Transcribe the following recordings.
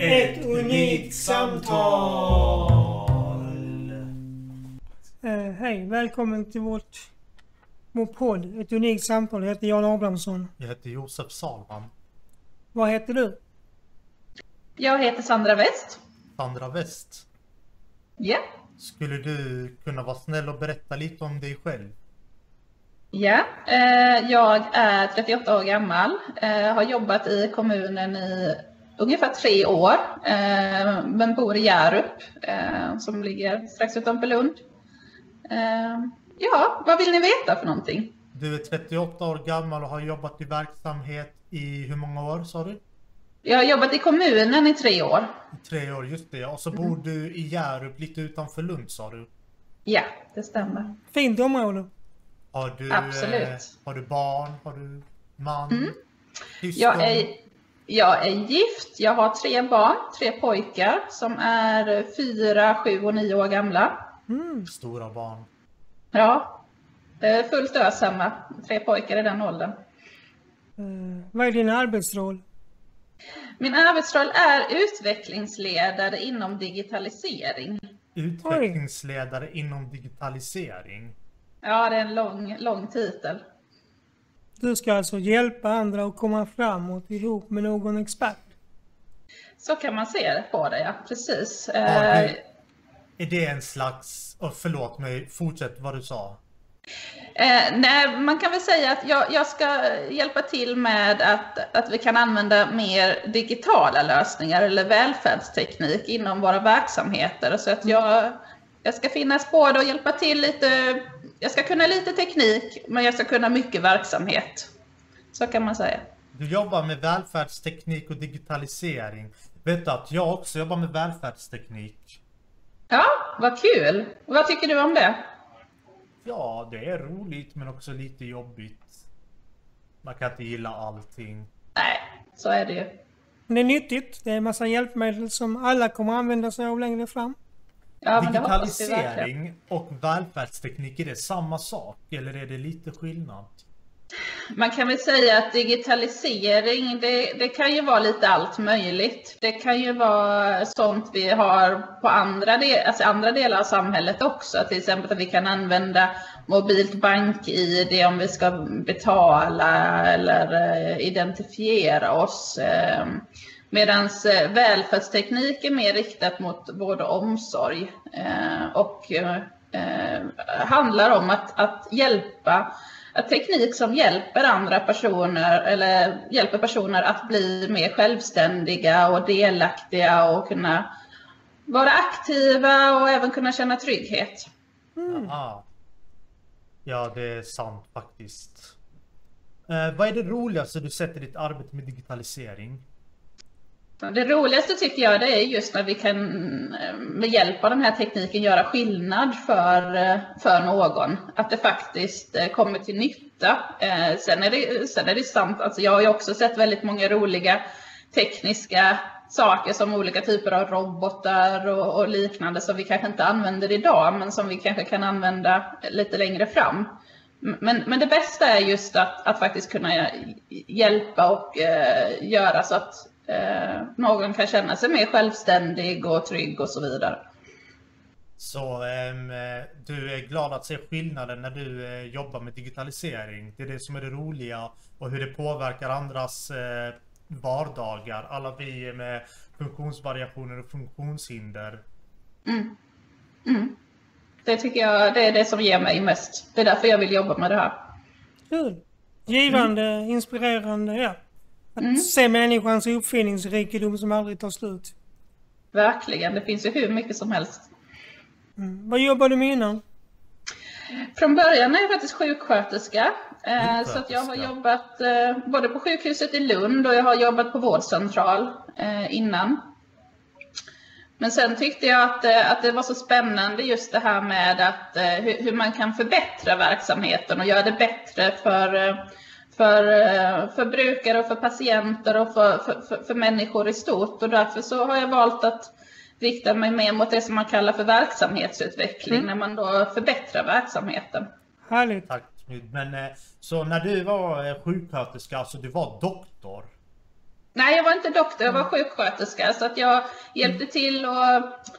Ett unikt samtal. Eh, hej, välkommen till vårt, vår podd. Ett unikt samtal. Jag heter Jan Abrahamsson. Jag heter Josef Salman. Vad heter du? Jag heter Sandra West. Sandra West. Ja. Skulle du kunna vara snäll och berätta lite om dig själv? Ja, eh, jag är 38 år gammal. Eh, har jobbat i kommunen i ungefär tre år. Eh, men bor i Hjärup eh, som ligger strax utanför Lund. Eh, ja, vad vill ni veta för någonting? Du är 38 år gammal och har jobbat i verksamhet i hur många år sa du? Jag har jobbat i kommunen i tre år. I tre år, just det. Och så bor du i Hjärup lite utanför Lund sa du? Ja, det stämmer. Fint område. Har du, Absolut. Eh, har du barn? Har du man? Syskon? Jag är, jag är gift. Jag har tre barn, tre pojkar som är fyra, sju och nio år gamla. Mm. Stora barn. Ja, fullt ös hemma. Tre pojkar i den åldern. Eh, vad är din arbetsroll? Min arbetsroll är utvecklingsledare inom digitalisering. Utvecklingsledare inom digitalisering. Ja, det är en lång, lång titel. Du ska alltså hjälpa andra att komma framåt ihop med någon expert. Så kan man se på det, ja. Precis. Har Eh, är det en slags... Oh, förlåt mig, fortsätt vad du sa. Eh, nej, man kan väl säga att jag, jag ska hjälpa till med att, att vi kan använda mer digitala lösningar eller välfärdsteknik inom våra verksamheter. Så att jag, jag ska finnas både och hjälpa till lite. Jag ska kunna lite teknik, men jag ska kunna mycket verksamhet. Så kan man säga. Du jobbar med välfärdsteknik och digitalisering. Vet du att jag också jobbar med välfärdsteknik? Ja, vad kul! Vad tycker du om det? Ja, det är roligt men också lite jobbigt. Man kan inte gilla allting. Nej, så är det ju. Det är nyttigt. Det är en massa hjälpmedel som alla kommer använda sig av längre fram. Ja. Digitalisering och välfärdsteknik, är det samma sak eller är det lite skillnad? Man kan väl säga att digitalisering, det, det kan ju vara lite allt möjligt. Det kan ju vara sånt vi har på andra, del, alltså andra delar av samhället också. Till exempel att vi kan använda mobilt bank-id om vi ska betala eller eh, identifiera oss. Medan välfärdsteknik är mer riktat mot vård och omsorg eh, och eh, handlar om att, att hjälpa att teknik som hjälper andra personer eller hjälper personer att bli mer självständiga och delaktiga och kunna vara aktiva och även kunna känna trygghet. Aha. Ja, det är sant faktiskt. Eh, vad är det roligaste du sett i ditt arbete med digitalisering? Det roligaste tycker jag det är just när vi kan eh, med hjälp av den här tekniken göra skillnad för, eh, för någon. Att det faktiskt eh, kommer till nytta. Sen är det, sen är det sant, alltså jag har ju också sett väldigt många roliga tekniska saker som olika typer av robotar och, och liknande som vi kanske inte använder idag men som vi kanske kan använda lite längre fram. Men, men det bästa är just att, att faktiskt kunna hjälpa och eh, göra så att eh, någon kan känna sig mer självständig och trygg och så vidare. Så ehm, du är glad att se skillnaden när du eh, jobbar med digitalisering? Det är det som är det roliga och hur det påverkar andras eh, vardagar. Alla vi med funktionsvariationer och funktionshinder. Mm. Mm. Det tycker jag det är det som ger mig mest. Det är därför jag vill jobba med det här. Kul! Givande, inspirerande, ja. Att se människans uppfinningsrikedom som aldrig tar slut. Verkligen, det finns ju hur mycket som helst. Mm. Vad jobbar du med innan? Från början är jag faktiskt sjuksköterska. Eh, så att jag har jobbat eh, både på sjukhuset i Lund och jag har jobbat på vårdcentral eh, innan. Men sen tyckte jag att, att det var så spännande just det här med att, hur, hur man kan förbättra verksamheten och göra det bättre för, för, eh, för brukare och för patienter och för, för, för, för människor i stort. Och därför så har jag valt att rikta mig mer mot det som man kallar för verksamhetsutveckling, när man då förbättrar verksamheten. Härligt. Tack. Men eh, så när du var eh, sjuksköterska, alltså du var doktor? Nej, jag var inte doktor, jag var sjuksköterska. Så att jag hjälpte till att eh,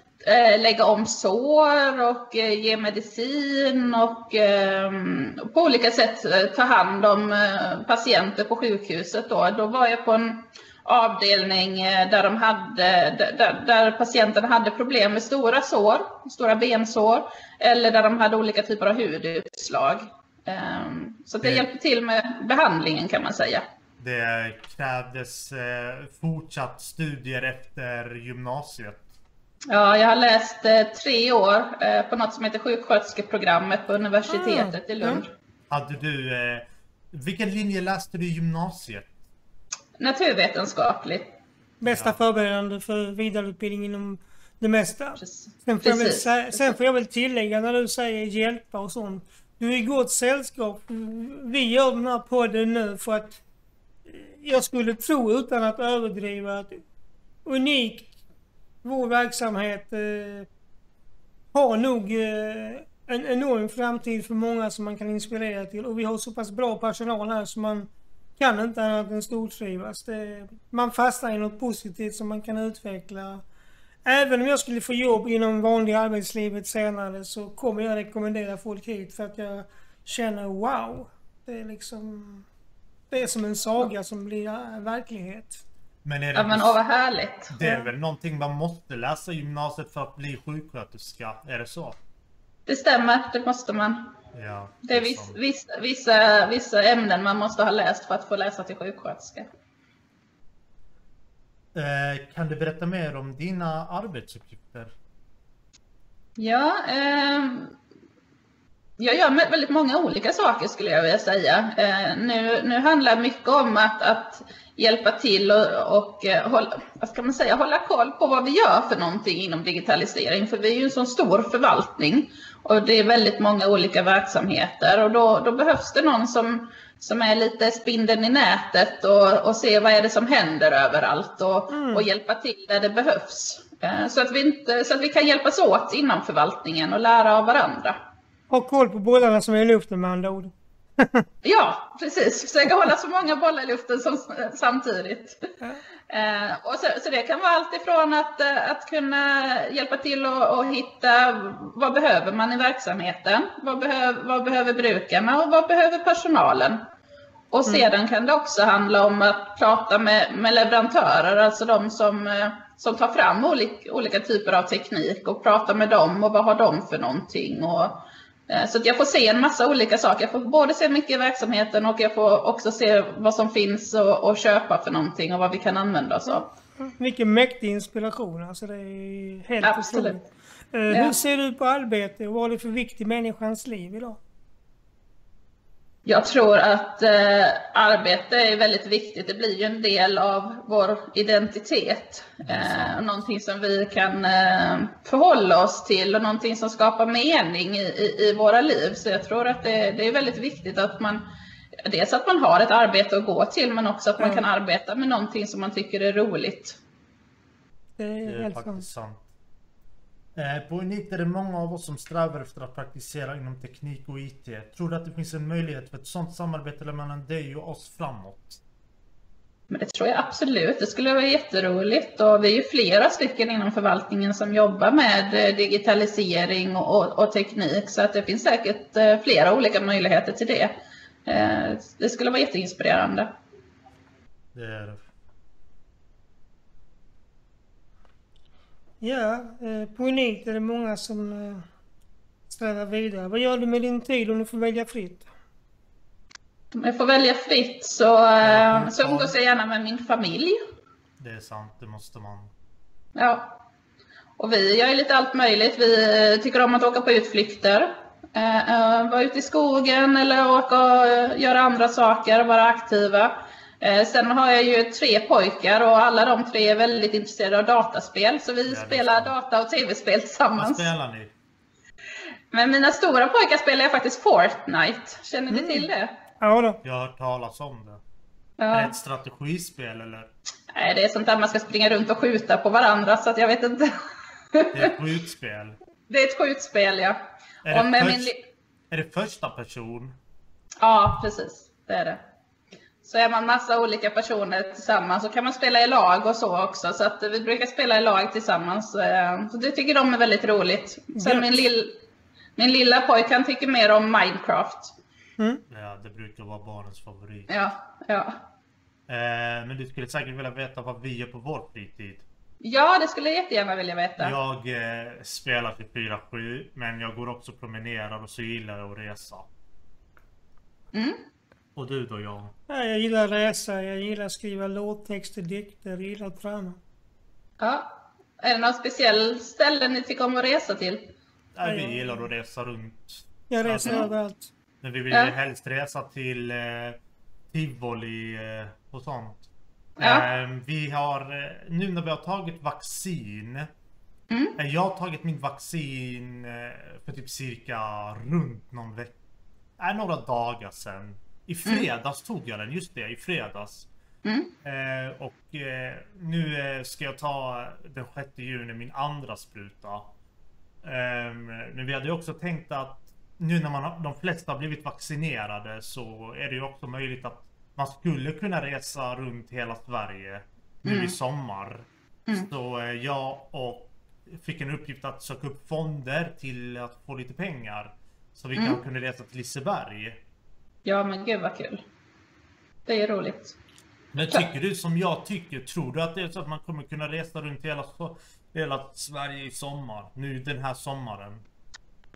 lägga om sår och eh, ge medicin och eh, på olika sätt eh, ta hand om eh, patienter på sjukhuset. Då. då var jag på en avdelning eh, där, de hade, där, där patienterna hade problem med stora sår, stora bensår, eller där de hade olika typer av hudutslag. Ehm, så det hjälpte till med behandlingen kan man säga. Det krävdes eh, fortsatt studier efter gymnasiet. Ja, jag har läst eh, tre år eh, på något som heter sjuksköterskeprogrammet på universitetet i Lund. Hade du... Eh, vilken linje läste du i gymnasiet? Naturvetenskapligt. Bästa förberedande för vidareutbildning inom det mesta. Precis. Sen får, jag väl, sen får jag väl tillägga när du säger hjälpa och sånt. Du är i gott sällskap. Vi gör den här podden nu för att jag skulle tro utan att överdriva att unikt vår verksamhet eh, har nog eh, en enorm framtid för många som man kan inspirera till och vi har så pass bra personal här så man kan inte annat än stortrivas. Det, man fastnar i något positivt som man kan utveckla. Även om jag skulle få jobb inom vanliga arbetslivet senare så kommer jag rekommendera folk hit för att jag känner wow. Det är liksom... Det är som en saga som blir eh, verklighet. Men är det, Ja, men åh vad härligt. det är väl någonting man måste läsa i gymnasiet för att bli sjuksköterska? Är det så? Det stämmer, det måste man. Ja. Det är viss, vissa, vissa, vissa ämnen man måste ha läst för att få läsa till sjuksköterska. Eh, kan du berätta mer om dina arbetsuppgifter? Ja, ehm, jag gör väldigt många olika saker skulle jag vilja säga. Eh, nu, nu handlar mycket om att, att hjälpa till och, och eh, hålla, vad ska man säga, hålla koll på vad vi gör för någonting inom digitalisering. För vi är ju en så stor förvaltning och det är väldigt många olika verksamheter och då, då behövs det någon som, som är lite spindeln i nätet och, och ser vad är det som händer överallt och, och hjälpa till där det behövs. Eh, Så att, vi inte, så att vi kan hjälpas åt inom förvaltningen och lära av varandra. Ha koll på bollarna som är i luften med andra ord. Ja, precis. Försöka hålla så många bollar i luften som, samtidigt. Eh, och så, så det kan vara allt ifrån att, eh, att kunna hjälpa till och, och hitta vad behöver man i verksamheten? Vad, behöv, vad behöver brukarna och vad behöver personalen? Och sedan kan det också handla om att prata med, med leverantörer, alltså de som, eh, som tar fram olika, olika typer av teknik och prata med dem och vad har de för någonting. Och, så att jag får se en massa olika saker. Jag får både se mycket i verksamheten och jag får också se vad som finns och, och köpa för någonting och vad vi kan använda oss av. Mycket mäktig inspiration. Alltså det är helt Absolut. otroligt. Eh, Ja. Hur ser du på arbete och vad är det för vikt i människans liv idag? Jag tror att eh, arbete är väldigt viktigt. Det blir ju en del av vår identitet. Eh, någonting som vi kan eh, förhålla oss till och någonting som skapar mening i, i, i våra liv. Så jag tror att det, det är väldigt viktigt att man Dels att man har ett arbete att gå till men också att man Ja. kan arbeta med någonting som man tycker är roligt. Det är, Det är sant. faktiskt sant. Eh, På Unit är det många av oss som strävar efter att praktisera inom teknik och IT. Tror du att det finns en möjlighet för ett sådant samarbete mellan dig och oss framåt? Men det tror jag absolut. Det skulle vara jätteroligt. Och vi är ju flera stycken inom förvaltningen som jobbar med eh, digitalisering och, och, och teknik. Så att det finns säkert eh, flera olika möjligheter till det. Det skulle vara jätteinspirerande. Det är det. Ja, eh, på Unit är det många som eh, strävar vidare. Vad gör du med din tid om du får välja fritt? Om jag får välja fritt så, eh, så umgås jag gärna med min familj. Det är sant, det måste man. Ja. Och vi gör ju lite allt möjligt. Vi tycker om att åka på utflykter. Vara ute i skogen eller åka och göra andra saker, vara aktiva. Eh, sen har jag ju tre pojkar och alla de tre är väldigt intresserade av dataspel. Så vi är spelar sant. data och tv-spel Vad tillsammans. spelar ni? Men mina stora pojkar spelar jag faktiskt Fortnite. Känner ni till det? Ja då. Jag har hört talas om det. Är det Ja. ett strategispel eller? Nej, det är sånt där man ska springa runt och skjuta på varandra så att jag vet inte. Det är ett skjutspel. Det är ett skjutspel ja. Är det, först, min är det första person? Ja, precis. Det är det. Så är man massa olika personer tillsammans så kan man spela i lag och så också. Så att vi brukar spela i lag tillsammans. eh, Så det tycker de är väldigt roligt. Sen min, lill, min lilla pojk han tycker mer om Minecraft. Ja, det brukar vara barnens favorit. Ja, ja. Eh, men du skulle säkert vilja veta vad vi gör på vår fritid. Ja, det skulle jag jättegärna vilja veta. Jag eh, spelar till 4-7, men jag går också och promenerar och så gillar jag att resa. Mm. Och du då Jan? Ja, jag gillar att resa, jag gillar att skriva låttexter, dikter, jag gillar att träna. Ja. Är det någon speciell ställe ni tycker om att resa till? Nej, vi gillar att resa runt. Jag reser Ja. överallt. Men vi vill Ja. ju helst resa till eh, tivoli eh, och sånt. Ja. Eh, vi har, eh, nu när vi har tagit vaccin. Mm. Eh, jag har tagit mitt vaccin eh, för typ cirka runt någon vecka. Nej, några dagar sedan. I fredags tog jag den, just det, i fredags. Mm. Eh, och eh, nu eh, ska jag ta den 6 juni min andra spruta. Ehm, men vi hade ju också tänkt att nu när man, har- de flesta har blivit vaccinerade så är det ju också möjligt att man skulle kunna resa runt hela Sverige nu i sommar. Så eh, jag och fick en uppgift att söka upp fonder till att få lite pengar. Så vi kan kunna resa till Liseberg. Ja, men gud vad kul. Det är roligt. Men tycker du som jag tycker? Tror du att det är så att man kommer kunna resa runt hela, hela Sverige i sommar? Nu den här sommaren?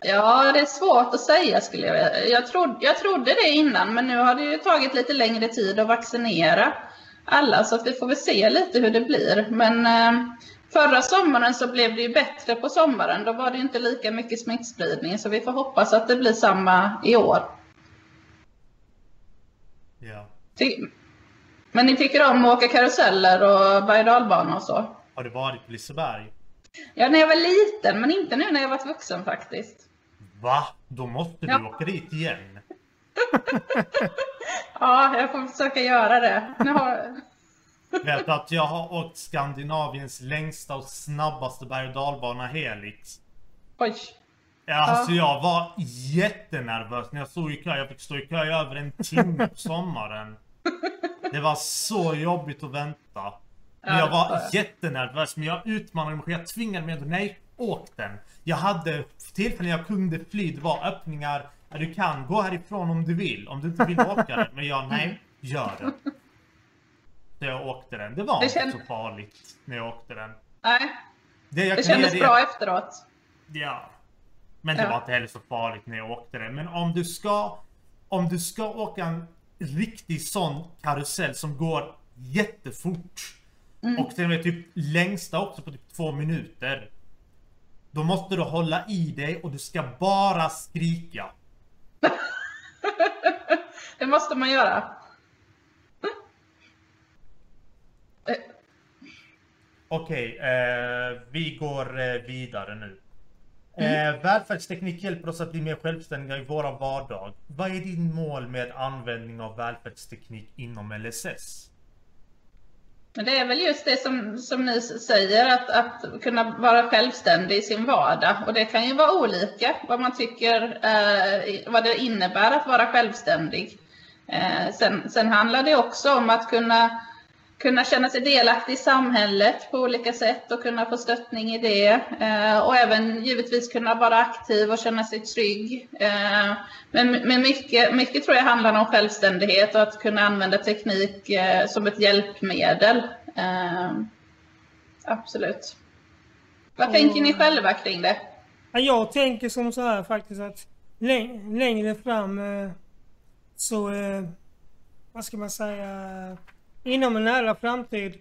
Ja, det är svårt att säga skulle jag jag trodde, jag trodde det innan, men nu har det ju tagit lite längre tid att vaccinera alla, så att vi får väl se lite hur det blir. Men eh, förra sommaren så blev det ju bättre på sommaren. Då var det inte lika mycket smittspridning, så vi får hoppas att det blir samma i år. Ja. Ty- Men ni tycker om att åka karuseller och berg och och så? Har du varit på Liseberg? Ja, när jag var liten, men inte nu när jag varit vuxen faktiskt. Va? Då måste du Ja. åka dit igen. Ja, jag får försöka göra det. Nu har... Vet att jag har åkt Skandinaviens längsta och snabbaste berg och dalbana Helix? Oj. Ja, alltså jag var jättenervös när jag stod i kö. Jag fick stå i kö i över en timme på sommaren. Det var så jobbigt att vänta. Men Ja, jag var jättenervös, men jag utmanade mig själv. Jag tvingade mig ändå. Nej, åk den. Jag hade tillfällen jag kunde fly. Det var öppningar. Du kan gå härifrån om du vill. Om du inte vill åka den. Men jag, nej, gör det. Så jag åkte den. Det var Det inte känd- så farligt när jag åkte den. Nej, Det, det kändes bra efteråt. Ja. Men det Ja. var inte heller så farligt när jag åkte det. Men om du ska... Om du ska åka en riktig sån karusell som går jättefort. Och till och med typ längsta också på typ två minuter. Då måste du hålla i dig och du ska bara skrika. Det måste man göra. Okej, eh, vi går eh, vidare nu. Eh, välfärdsteknik hjälper oss att bli mer självständiga i våra vardag. Vad är din mål med användning av välfärdsteknik inom LSS? Men det är väl just det som, som ni säger, att, att kunna vara självständig i sin vardag. Och det kan ju vara olika vad man tycker, eh, vad det innebär att vara självständig. Eh, sen, sen handlar det också om att kunna, kunna känna sig delaktig i samhället på olika sätt och kunna få stöttning i det. Eh, och även givetvis kunna vara aktiv och känna sig trygg. Eh, men men mycket, mycket tror jag handlar om självständighet och att kunna använda teknik eh, som ett hjälpmedel. Absolut. Vad tänker ni själva kring det? Ja, Jag tänker som så här faktiskt att läng- längre fram så, vad ska man säga, inom en nära framtid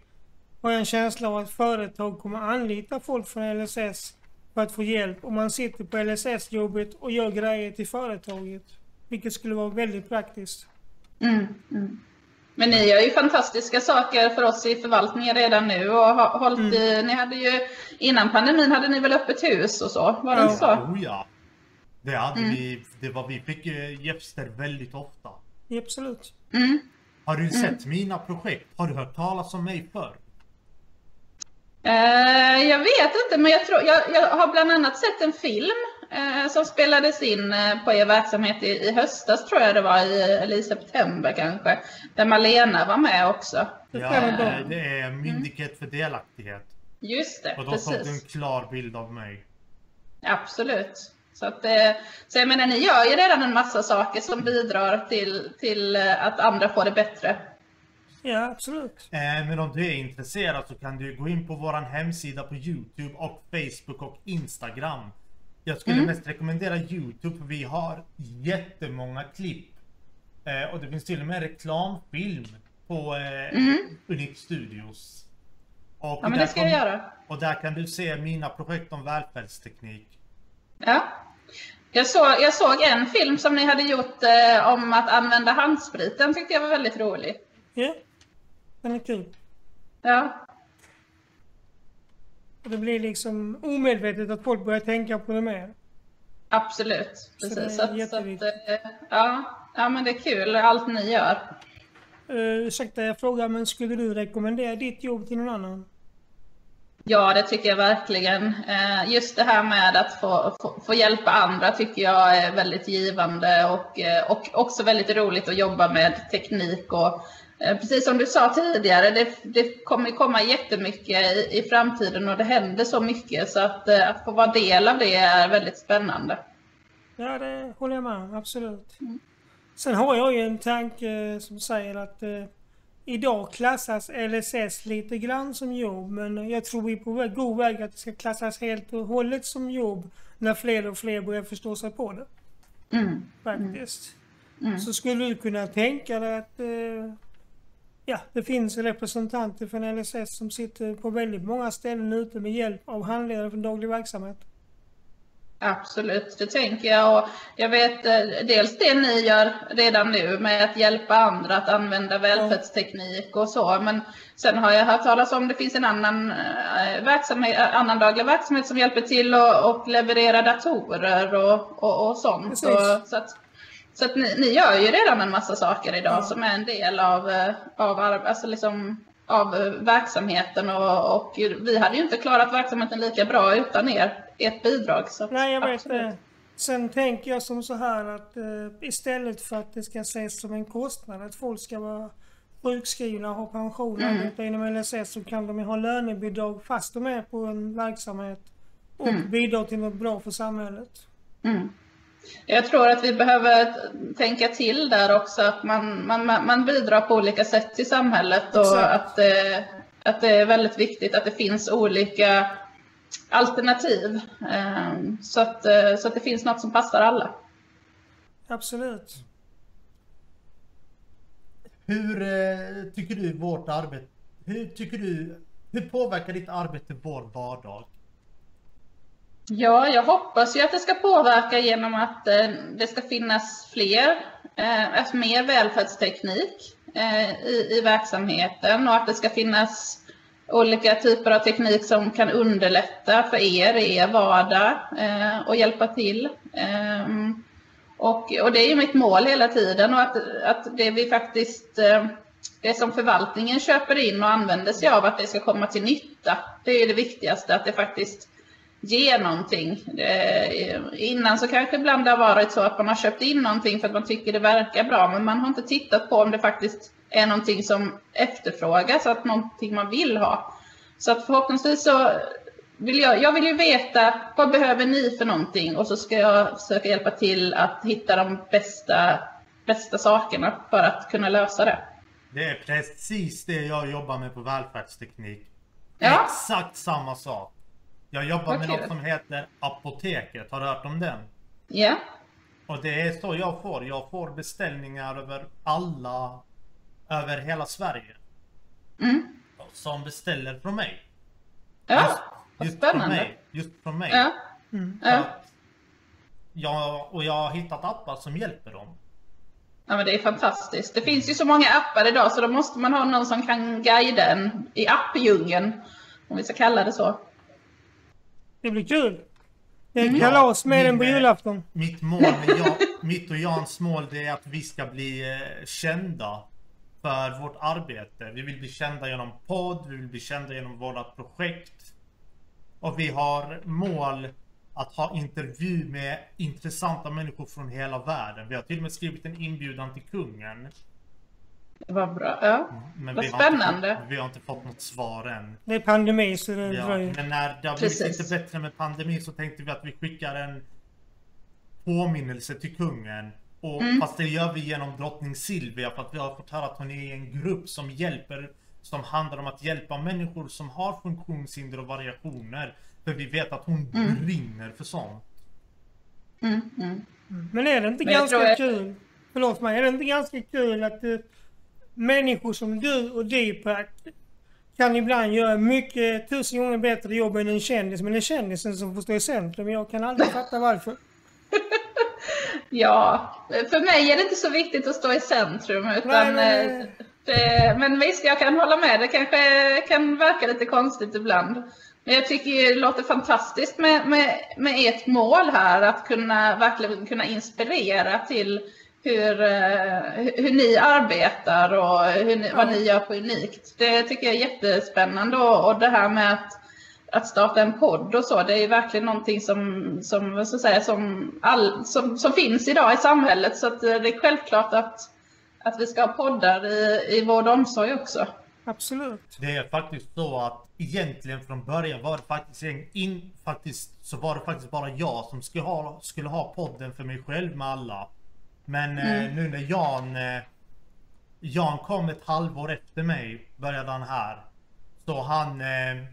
har jag en känsla av att företag kommer anlita folk från LSS för att få hjälp om man sitter på LSS-jobbet och gör grejer till företaget. Vilket skulle vara väldigt praktiskt. Mm, mm. Men ni gör ju fantastiska saker för oss i förvaltningen redan nu och har hållit i, ni hade ju innan pandemin hade ni väl öppet hus och så, var det Ja. så? Oh ja. Det hade vi, det var vi fick eh, gäster väldigt ofta. Ja, absolut. Mm. Har du sett mina projekt? Har du hört talas om mig förr? Eh, jag vet inte, men jag, tror, jag, jag har bland annat sett en film eh, som spelades in eh, på er verksamhet i, i höstas tror jag det var, i, eller i september kanske. Där Malena var med också. Ja, det är Myndighet för delaktighet. Just det, Och då precis. såg du en klar bild av mig. Absolut. Så, att, eh, så jag menar, ni gör ju redan en massa saker som bidrar till, till eh, att andra får det bättre. Ja, absolut. Eh, Men om du är intresserad så kan du gå in på våran hemsida på Youtube och Facebook och Instagram. Jag skulle Mm. mest rekommendera Youtube för vi har jättemånga klipp. Eh, Och det finns till och med reklamfilm på eh, Unique Studios. Och Mm. Ja, men det ska jag kom- göra. Och där kan du se mina projekt om välfärdsteknik. Ja. Jag såg, jag såg en film som ni hade gjort eh, om att använda handsprit. Den tyckte jag var väldigt rolig. Ja, den är kul. Ja, Och det blir liksom omedvetet att folk börjar tänka på det mer. absolut. Så det är Precis. Så, att, så att, jätteviktigt. eh, ja. ja, men det är kul allt ni gör. Uh, ursäkta jag frågar, men skulle du rekommendera ditt jobb till någon annan? Ja, det tycker jag verkligen. Eh, Just det här med att få, få, få hjälpa andra tycker jag är väldigt givande och, eh, och också väldigt roligt att jobba med teknik. Och, eh, precis som du sa tidigare, det, det kommer komma jättemycket i, i framtiden och det händer så mycket så att, att få vara del av det är väldigt spännande. Ja, det håller jag med om. Absolut. Sen har jag ju en tanke som säger att idag klassas LSS lite grann som jobb, men jag tror vi är på god väg att det ska klassas helt och hållet som jobb när fler och fler börjar förstå sig på det. Mm. Faktiskt. Så skulle du kunna tänka dig att eh, ja, det finns representanter från LSS som sitter på väldigt många ställen ute med hjälp av handledare från daglig verksamhet. Absolut, det tänker jag. Och jag vet eh, dels det ni gör redan nu med att hjälpa andra att använda välfärdsteknik och så. Men sen har jag hört talas om det finns en annan, eh, verksamhet, eh, annan daglig verksamhet som hjälper till och, och leverera datorer och, och, och sånt. Och, så att, så att ni, ni gör ju redan en massa saker idag som är en del av, av, alltså liksom, av eh, verksamheten och, och vi hade ju inte klarat verksamheten lika bra utan er, ert bidrag. Så Nej, jag vet absolut. det. Sen tänker jag som så här att eh, istället för att det ska ses som en kostnad att folk ska vara sjukskrivna och ha pension och arbeta inom LSS så kan de ju ha lönebidrag fast de är på en verksamhet och bidra till något bra för samhället. Mm. Jag tror att vi behöver tänka till där också att man, man, man bidrar på olika sätt till samhället och Exakt. att, eh, att det är väldigt viktigt att det finns olika alternativ eh, så, att, eh, så att det finns något som passar alla. Absolut. Hur eh, tycker du vårt arbete... Hur tycker du... Hur påverkar ditt arbete vår vardag? Ja, jag hoppas ju att det ska påverka genom att eh, det ska finnas fler, eh, alltså mer välfärdsteknik eh, i, i verksamheten och att det ska finnas olika typer av teknik som kan underlätta för er i er vardag och hjälpa till. Ehm, och, och det är ju mitt mål hela tiden och att, att det vi faktiskt det som förvaltningen köper in och använder sig av, att det ska komma till nytta. Det är det viktigaste, att det faktiskt ger någonting. Eh, Innan så kanske ibland det har varit så att man har köpt in någonting för att man tycker det verkar bra, men man har inte tittat på om det faktiskt är någonting som efterfrågas, att någonting man vill ha. Så att förhoppningsvis så vill jag, jag vill ju veta vad behöver ni för någonting och så ska jag försöka hjälpa till att hitta de bästa, bästa sakerna för att kunna lösa det. Det är precis det jag jobbar med på välfärdsteknik. Ja. Exakt samma sak. Jag jobbar med något som heter Apoteket. Har du hört om den? Ja, Och det är så jag får. Jag får beställningar över alla... Över hela Sverige. mm. Som beställer från mig. ja. Just från spännande. mig. Just från mig. Ja. Mm. Ja. jag, och jag har hittat appar som hjälper dem. Ja, men det är fantastiskt. Det finns ju så många appar idag så då måste man ha någon som kan guida en i appdjungeln. Om vi ska kalla det så. Det blir kul. Det är Mm. kalas med min, den på eh, julafton. Mitt mål med jag, mitt och Jans mål det är att vi ska bli eh, kända för vårt arbete. Vi vill bli kända genom podd, vi vill bli kända genom våra projekt. Och vi har mål att ha intervju med intressanta människor från hela världen. Vi har till och med skrivit en inbjudan till kungen. Vad bra. Ja. Men Vad vi har inte spännande. vi har inte fått något svar än. Det är pandemi så det Ja, dröjer. men när det har blivit lite bättre med pandemi så tänkte vi att vi skickar en påminnelse till kungen. Och Mm. Fast det gör vi genom drottning Silvia för att vi har fått höra att hon är i en grupp som hjälper som handlar om att hjälpa människor som har funktionshinder och variationer. För vi vet att hon Mm. brinner för sånt. Mm, mm. Men är det inte Men jag ganska tror jag- kul? Förlåt mig. Är det inte ganska kul att eh, människor som du och Deepak kan ibland göra mycket tusen gånger bättre jobb än en kändis. Men det är kändisen som får stå i centrum. Jag kan aldrig fatta varför. Ja, för mig är det inte så viktigt att stå i centrum. Utan, Nej, men- eh, det, men visst, jag kan hålla med. Det kanske kan verka lite konstigt ibland. Men jag tycker det låter fantastiskt med, med, med ert mål här. Att kunna verkligen kunna inspirera till hur, eh, hur ni arbetar och hur ni, vad ni gör på Unikt. Det tycker jag är jättespännande. Och, och det här med att att starta en podd och så, det är verkligen någonting som, som, jag säga, som, all, som, som finns idag i samhället. Så att eh, det är självklart att, att vi ska ha poddar i, i vård och omsorg också. Absolut. Det är faktiskt så att egentligen från början var det faktiskt in, faktiskt så var det faktiskt bara jag som skulle ha, skulle ha podden för mig själv med alla. Men eh, nu när Jan eh, Jan kom ett halvår efter mig började han här. Så han eh,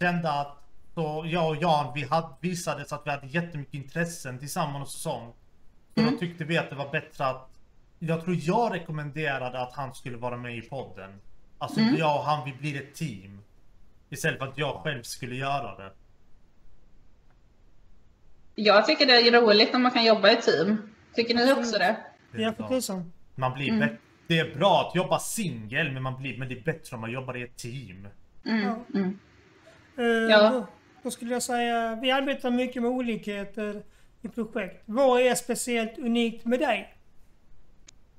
kände att så jag och Jan vi hade, visades att vi hade jättemycket intressen tillsammans och sånt. Så då tyckte vi att det var bättre att jag tror jag rekommenderade att han skulle vara med i podden. Alltså jag och han, vi blir ett team. Istället för att jag själv skulle göra det. Jag tycker det är roligt när man kan jobba i team. Tycker ni också det? Ja, för tusan. Man blir bä- Det är bra att jobba singel, men, man blir, men det är bättre om man jobbar i ett team. Mm, mm. Eh, Ja. då, då skulle jag säga, vi arbetar mycket med olikheter i projekt. Vad är speciellt unikt med dig?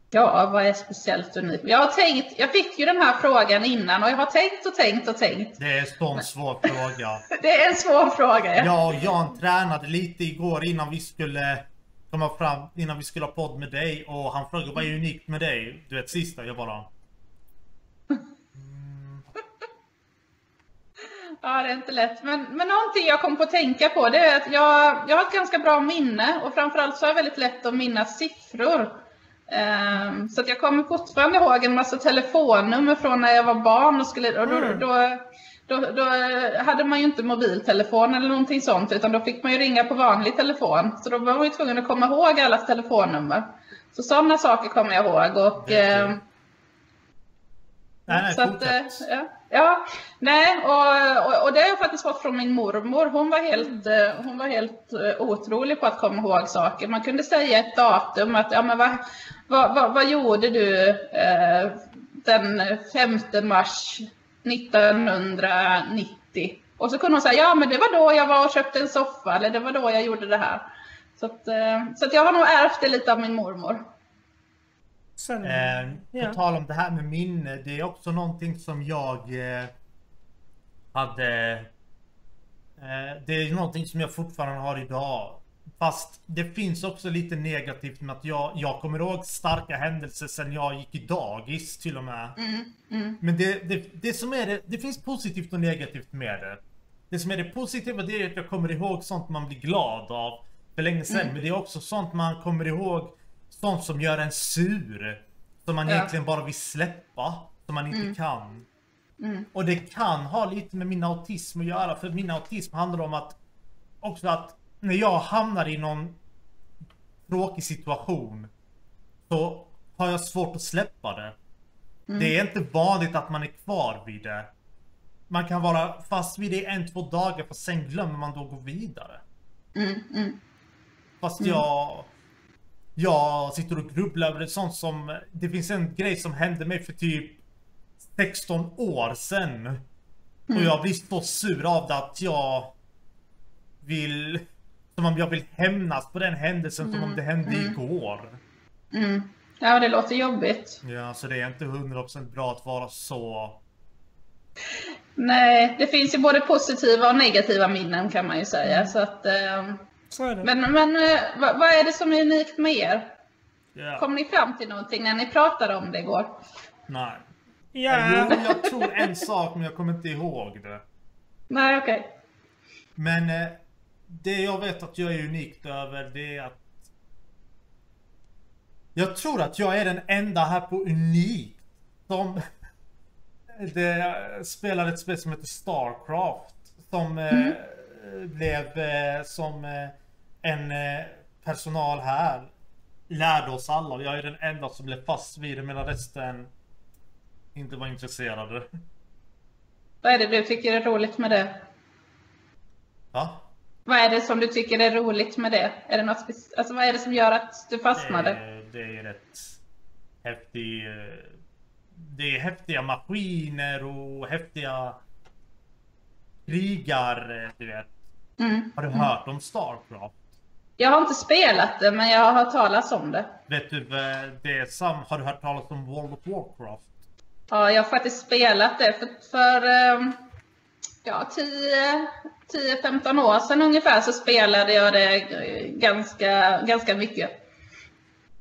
Ja, vad är speciellt unikt? Jag har tänkt, jag fick ju den här frågan innan och jag har tänkt och tänkt och tänkt. Det är en svår fråga. Det är en svår fråga. ja. Jag och Jan tränade lite igår innan vi skulle komma fram, innan vi skulle ha podd med dig och han frågade vad är unikt med dig? Du vet sista, jag bara Ja, det är inte lätt. Men, men någonting jag kom på att tänka på det är att jag, jag har ett ganska bra minne och framförallt så är jag väldigt lätt att minnas siffror. Ehm, så att jag kommer fortfarande ihåg en massa telefonnummer från när jag var barn och, skulle, och då, Mm. då, då, då hade man ju inte mobiltelefon eller någonting sånt utan då fick man ju ringa på vanlig telefon. Så då var man ju tvungen att komma ihåg allas telefonnummer. Så sådana saker kommer jag ihåg. Och, ehm, Nej nej, så att, eh, ja, ja, nej, och, och, och det har jag faktiskt fått från min mormor. Hon var helt, eh, hon var helt eh, otrolig på att komma ihåg saker. Man kunde säga ett datum, att ja men vad, vad, vad, vad gjorde du eh, den 5 mars 1990? Och så kunde hon säga, ja men det var då jag var och köpte en soffa, eller det var då jag gjorde det här. Så att, eh, så att jag har nog ärvt det lite av min mormor. Sen, Eh, ja. På tal om det här med minne, det är också någonting som jag eh, hade... Eh, det är någonting som jag fortfarande har idag. Fast det finns också lite negativt med att jag, jag kommer ihåg starka händelser sen jag gick i dagis till och med. Men det, det, det som är det, det finns positivt och negativt med det. Det som är det positiva det är att jag kommer ihåg sånt man blir glad av för länge sedan. Men det är också sånt man kommer ihåg, sånt som gör en sur. Som man Ja. egentligen bara vill släppa, som man inte kan. Och det kan ha lite med min autism att göra, för min autism handlar om att också att när jag hamnar i någon tråkig situation så har jag svårt att släppa det. Det är inte vanligt att man är kvar vid det. Man kan vara fast vid det en, två dagar för sen glömmer man då gå vidare. Mm, mm, Fast jag... Jag sitter och grubblar över det sånt som... Det finns en grej som hände mig för typ 16 år sedan. Och jag blir så sur av det att jag vill... Som om jag vill hämnas på den händelsen som om det hände igår. mm. Ja, det låter jobbigt. Ja, så det är inte 100% bra att vara så... Nej, det finns ju både positiva och negativa minnen kan man ju säga. Så att, eh, Så är det. men men eh, vad, vad är det som är unikt med er? Ja. Kom ni fram till någonting när ni pratade om det igår? Nej. ja, Jo, jag tror en sak men jag kommer inte ihåg det. Nej, okej. Men eh, det jag vet att jag är unikt över det är att Jag tror att jag är den enda här på Unik som det spelar ett spel som heter Starcraft som eh, blev eh, som eh, en eh, personal här lärde oss alla och jag är den enda som blev fast vid det medan resten inte var intresserade. Vad är det du tycker är roligt med det? Va? Vad är det som du tycker är roligt med det? Är det något alltså, vad är det som gör att du fastnade? Det, det är rätt häftig... eh, Det är häftiga maskiner och häftiga krigar, eh, du vet. Mm. Har du hört om Starcraft? Jag har inte spelat det, men jag har hört talas om det. Vet du, eh, det är sam... Har du hört talas om World of Warcraft? Ja, jag har faktiskt spelat det för, för ehm, ja, 10-15 år sedan ungefär så spelade jag det ganska, ganska mycket.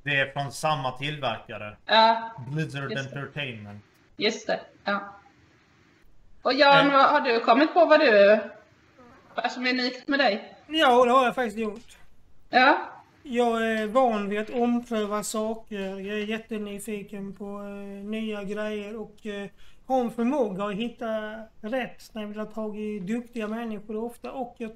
Det är från samma tillverkare. Ja, Blizzard Just det. Entertainment. just det. Ja. Och Jan, vad, har du kommit på vad du vad som är unikt med dig? ja, det har jag faktiskt gjort. Ja, Jag är van vid att ompröva saker. Jag är jättenyfiken på eh, nya grejer och eh, en förmåga att hitta rätt när ha tag i duktiga människor ofta. Och jag,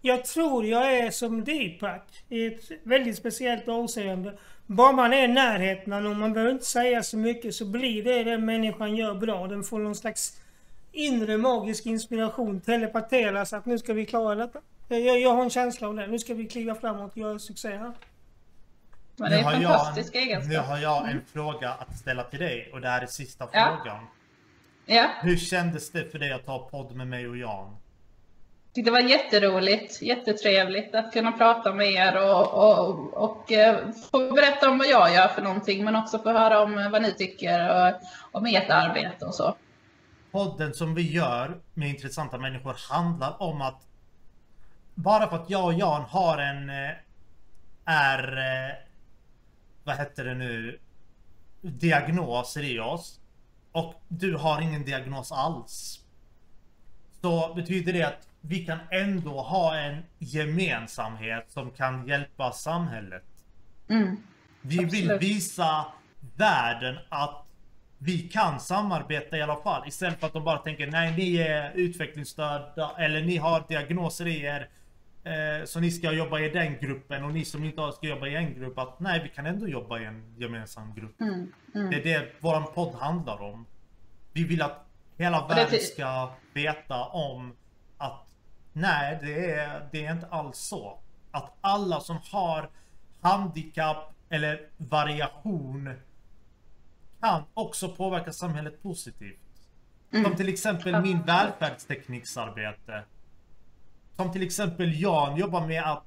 jag tror jag är som Deepak i ett väldigt speciellt avseende. Bara man är i närheten och man behöver inte säga så mycket så blir det den människan gör bra. Den får någon slags inre magisk inspiration telepateras att nu ska vi klara detta. Jag, jag har en känsla av det. Nu ska vi kliva framåt och göra succé här. men det är Nu har en jag fantastisk en- egenskap. Nu har jag en fråga att ställa till dig och det här är sista Ja. frågan. Ja, Hur kändes det för dig att ta podd med mig och Jan? det var jätteroligt, jättetrevligt att kunna prata med er och, och, och eh, få berätta om vad jag gör för någonting men också få höra om vad ni tycker och, om ert arbete och så. Podden som vi gör med intressanta människor handlar om att bara för att jag och Jan har en eh, är eh, vad heter det nu diagnoser i oss och du har ingen diagnos alls. Så betyder det att vi kan ändå ha en gemensamhet som kan hjälpa samhället. Mm. Vi vill Absolut. visa världen att vi kan samarbeta i alla fall. Istället för att de bara tänker nej ni är utvecklingsstörda eller ni har diagnoser i er. Eh, så ni ska jobba i den gruppen och ni som inte ska jobba i en grupp. Att nej vi kan ändå jobba i en gemensam grupp. Mm. Mm. Det är det våran podd handlar om. Vi vill att hela världen ska veta om att nej, det är, det är inte alls så. Att alla som har handikapp eller variation kan också påverka samhället positivt. Som till exempel min välfärdstekniksarbete. Som till exempel Jan jobbar med att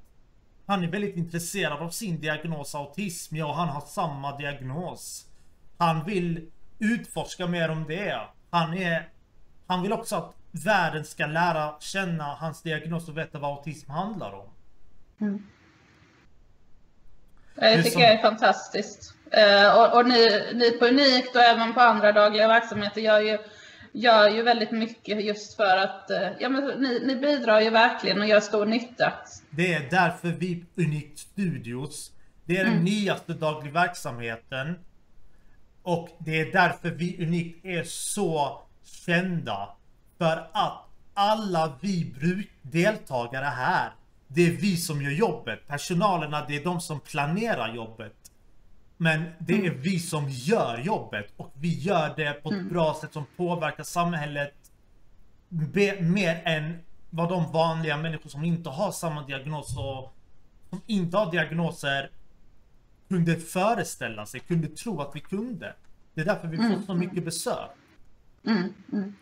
han är väldigt intresserad av sin diagnos autism. Ja, han har samma diagnos. Han vill utforska mer om det. Han är... Han vill också att världen ska lära känna hans diagnos och veta vad autism handlar om. Det Det tycker som- jag är fantastiskt. Eh, och och ni, ni på Unikt och även på andra dagliga verksamheter gör ju, gör ju väldigt mycket just för att eh, ja, men ni, ni bidrar ju verkligen och gör stor nytta. Det är därför vi Unikt Studios, det är den nyaste daglig verksamheten. Och det är därför vi Unikt är så kända. För att alla vi bruk deltagare här, det är vi som gör jobbet. Personalerna, det är de som planerar jobbet. Men det är vi som gör jobbet och vi gör det på ett bra sätt som påverkar samhället mer än vad de vanliga människor som inte har samma diagnos och som inte har diagnoser kunde föreställa sig, kunde tro att vi kunde. Det är därför vi får så mycket besök. Mm, mm.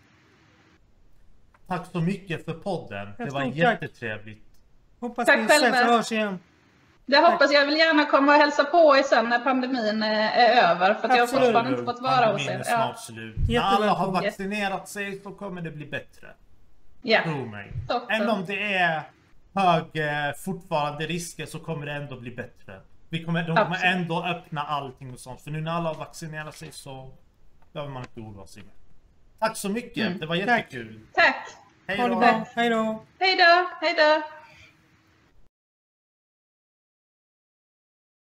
Tack så mycket för podden. Det Ja, var jättetrevligt. Hoppas Tack vi ses och hörs igen. Det hoppas jag. Jag vill gärna komma och hälsa på er sen när pandemin är, är över. För att jag har fortfarande inte fått vara hos Pandemin är er. snart Ja. slut. När alla har vaccinerat sig så kommer det bli bättre. ja. Tro mig. Även om det är hög eh, fortfarande risker så kommer det ändå bli bättre. Vi kommer, de kommer Absolut. ändå öppna allting och sånt. För nu när alla har vaccinerat sig så behöver man inte oroa sig. Tack så mycket. Mm. Det var jättekul. Tack! Då. Hej då. Hej då! Hej då!